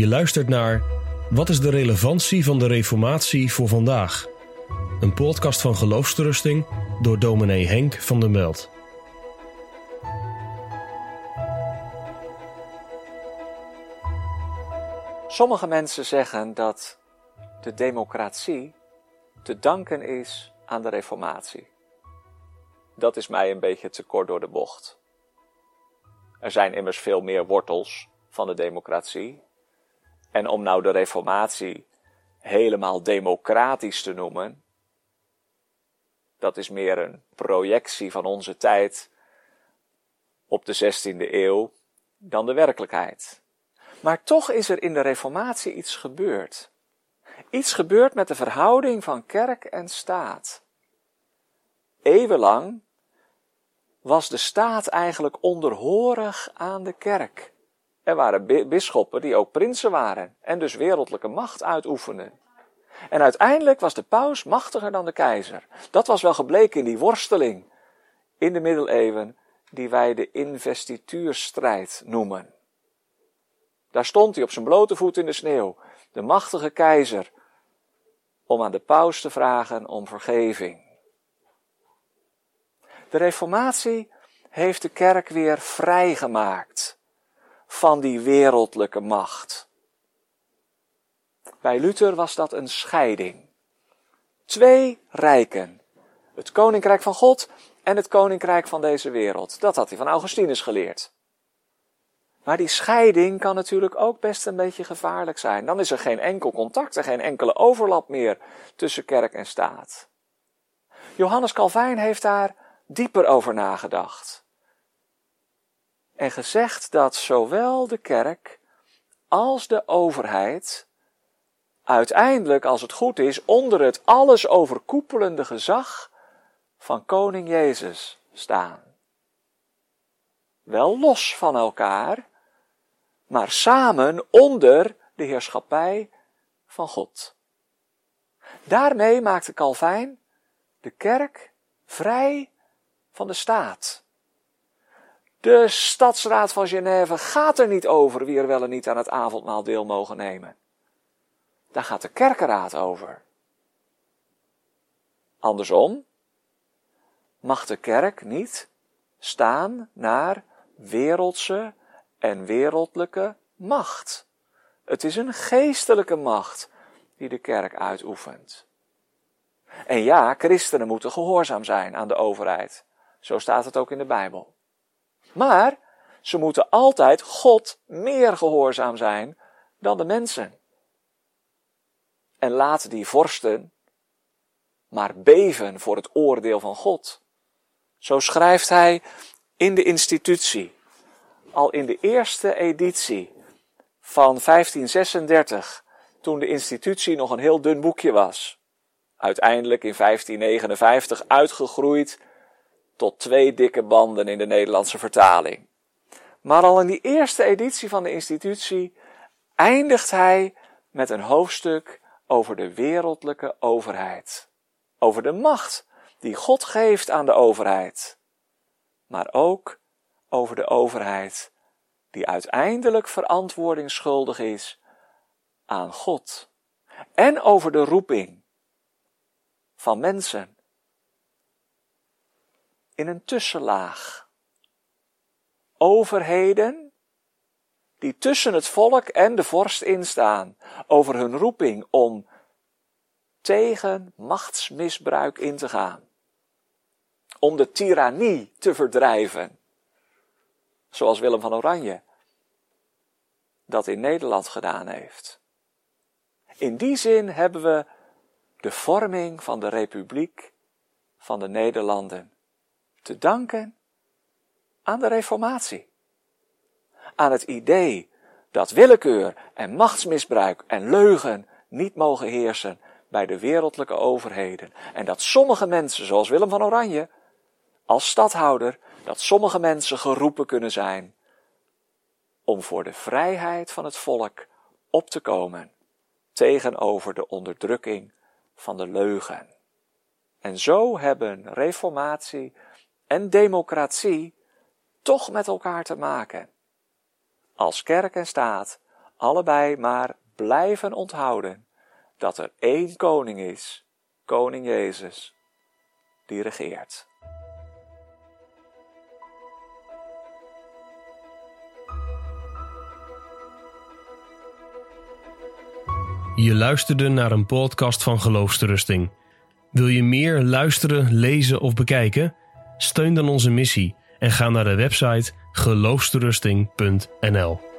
Je luistert naar Wat is de relevantie van de Reformatie voor vandaag? Een podcast van Geloofsterusting door dominee Henk van der Meld. Sommige mensen zeggen dat de democratie te danken is aan de Reformatie. Dat is mij een beetje te kort door de bocht. Er zijn immers veel meer wortels van de democratie. En om nou de Reformatie helemaal democratisch te noemen, dat is meer een projectie van onze tijd op de 16e eeuw dan de werkelijkheid. Maar toch is er in de Reformatie iets gebeurd. Iets gebeurd met de verhouding van kerk en staat. Eeuwenlang was de staat eigenlijk onderhorig aan de kerk. Er waren bisschoppen die ook prinsen waren en dus wereldlijke macht uitoefenden. En uiteindelijk was de paus machtiger dan de keizer. Dat was wel gebleken in die worsteling in de middeleeuwen die wij de investituurstrijd noemen. Daar stond hij op zijn blote voet in de sneeuw, de machtige keizer, om aan de paus te vragen om vergeving. De Reformatie heeft de kerk weer vrijgemaakt van die wereldlijke macht. Bij Luther was dat een scheiding. Twee rijken. Het koninkrijk van God en het koninkrijk van deze wereld. Dat had hij van Augustinus geleerd. Maar die scheiding kan natuurlijk ook best een beetje gevaarlijk zijn. Dan is er geen enkel contact en geen enkele overlap meer tussen kerk en staat. Johannes Calvijn heeft daar dieper over nagedacht. En gezegd dat zowel de kerk als de overheid uiteindelijk, als het goed is, onder het alles overkoepelende gezag van koning Jezus staan. Wel los van elkaar, maar samen onder de heerschappij van God. Daarmee maakte Calvijn de kerk vrij van de staat. De stadsraad van Genève gaat er niet over wie er wel en niet aan het avondmaal deel mogen nemen. Daar gaat de kerkenraad over. Andersom mag de kerk niet staan naar wereldse en wereldlijke macht. Het is een geestelijke macht die de kerk uitoefent. En ja, christenen moeten gehoorzaam zijn aan de overheid. Zo staat het ook in de Bijbel. Maar ze moeten altijd God meer gehoorzaam zijn dan de mensen. En laat die vorsten maar beven voor het oordeel van God. Zo schrijft hij in de institutie, al in de eerste editie van 1536, toen de institutie nog een heel dun boekje was. Uiteindelijk in 1559 uitgegroeid tot twee dikke banden in de Nederlandse vertaling. Maar al in die eerste editie van de institutie eindigt hij met een hoofdstuk over de wereldlijke overheid. Over de macht die God geeft aan de overheid. Maar ook over de overheid die uiteindelijk verantwoording schuldig is aan God. En over de roeping van mensen in een tussenlaag. Overheden die tussen het volk en de vorst instaan over hun roeping om tegen machtsmisbruik in te gaan. Om de tirannie te verdrijven. Zoals Willem van Oranje dat in Nederland gedaan heeft. In die zin hebben we de vorming van de Republiek van de Nederlanden te danken aan de Reformatie. Aan het idee dat willekeur en machtsmisbruik en leugen niet mogen heersen bij de wereldlijke overheden. En dat sommige mensen, zoals Willem van Oranje, als stadhouder, dat sommige mensen geroepen kunnen zijn om voor de vrijheid van het volk op te komen tegenover de onderdrukking van de leugen. En zo hebben reformatie en democratie toch met elkaar te maken. Als kerk en staat allebei maar blijven onthouden dat er één koning is, koning Jezus, die regeert. Je luisterde naar een podcast van Geloofsterusting. Wil je meer luisteren, lezen of bekijken? Steun dan onze missie en ga naar de website geloofsterusting.nl.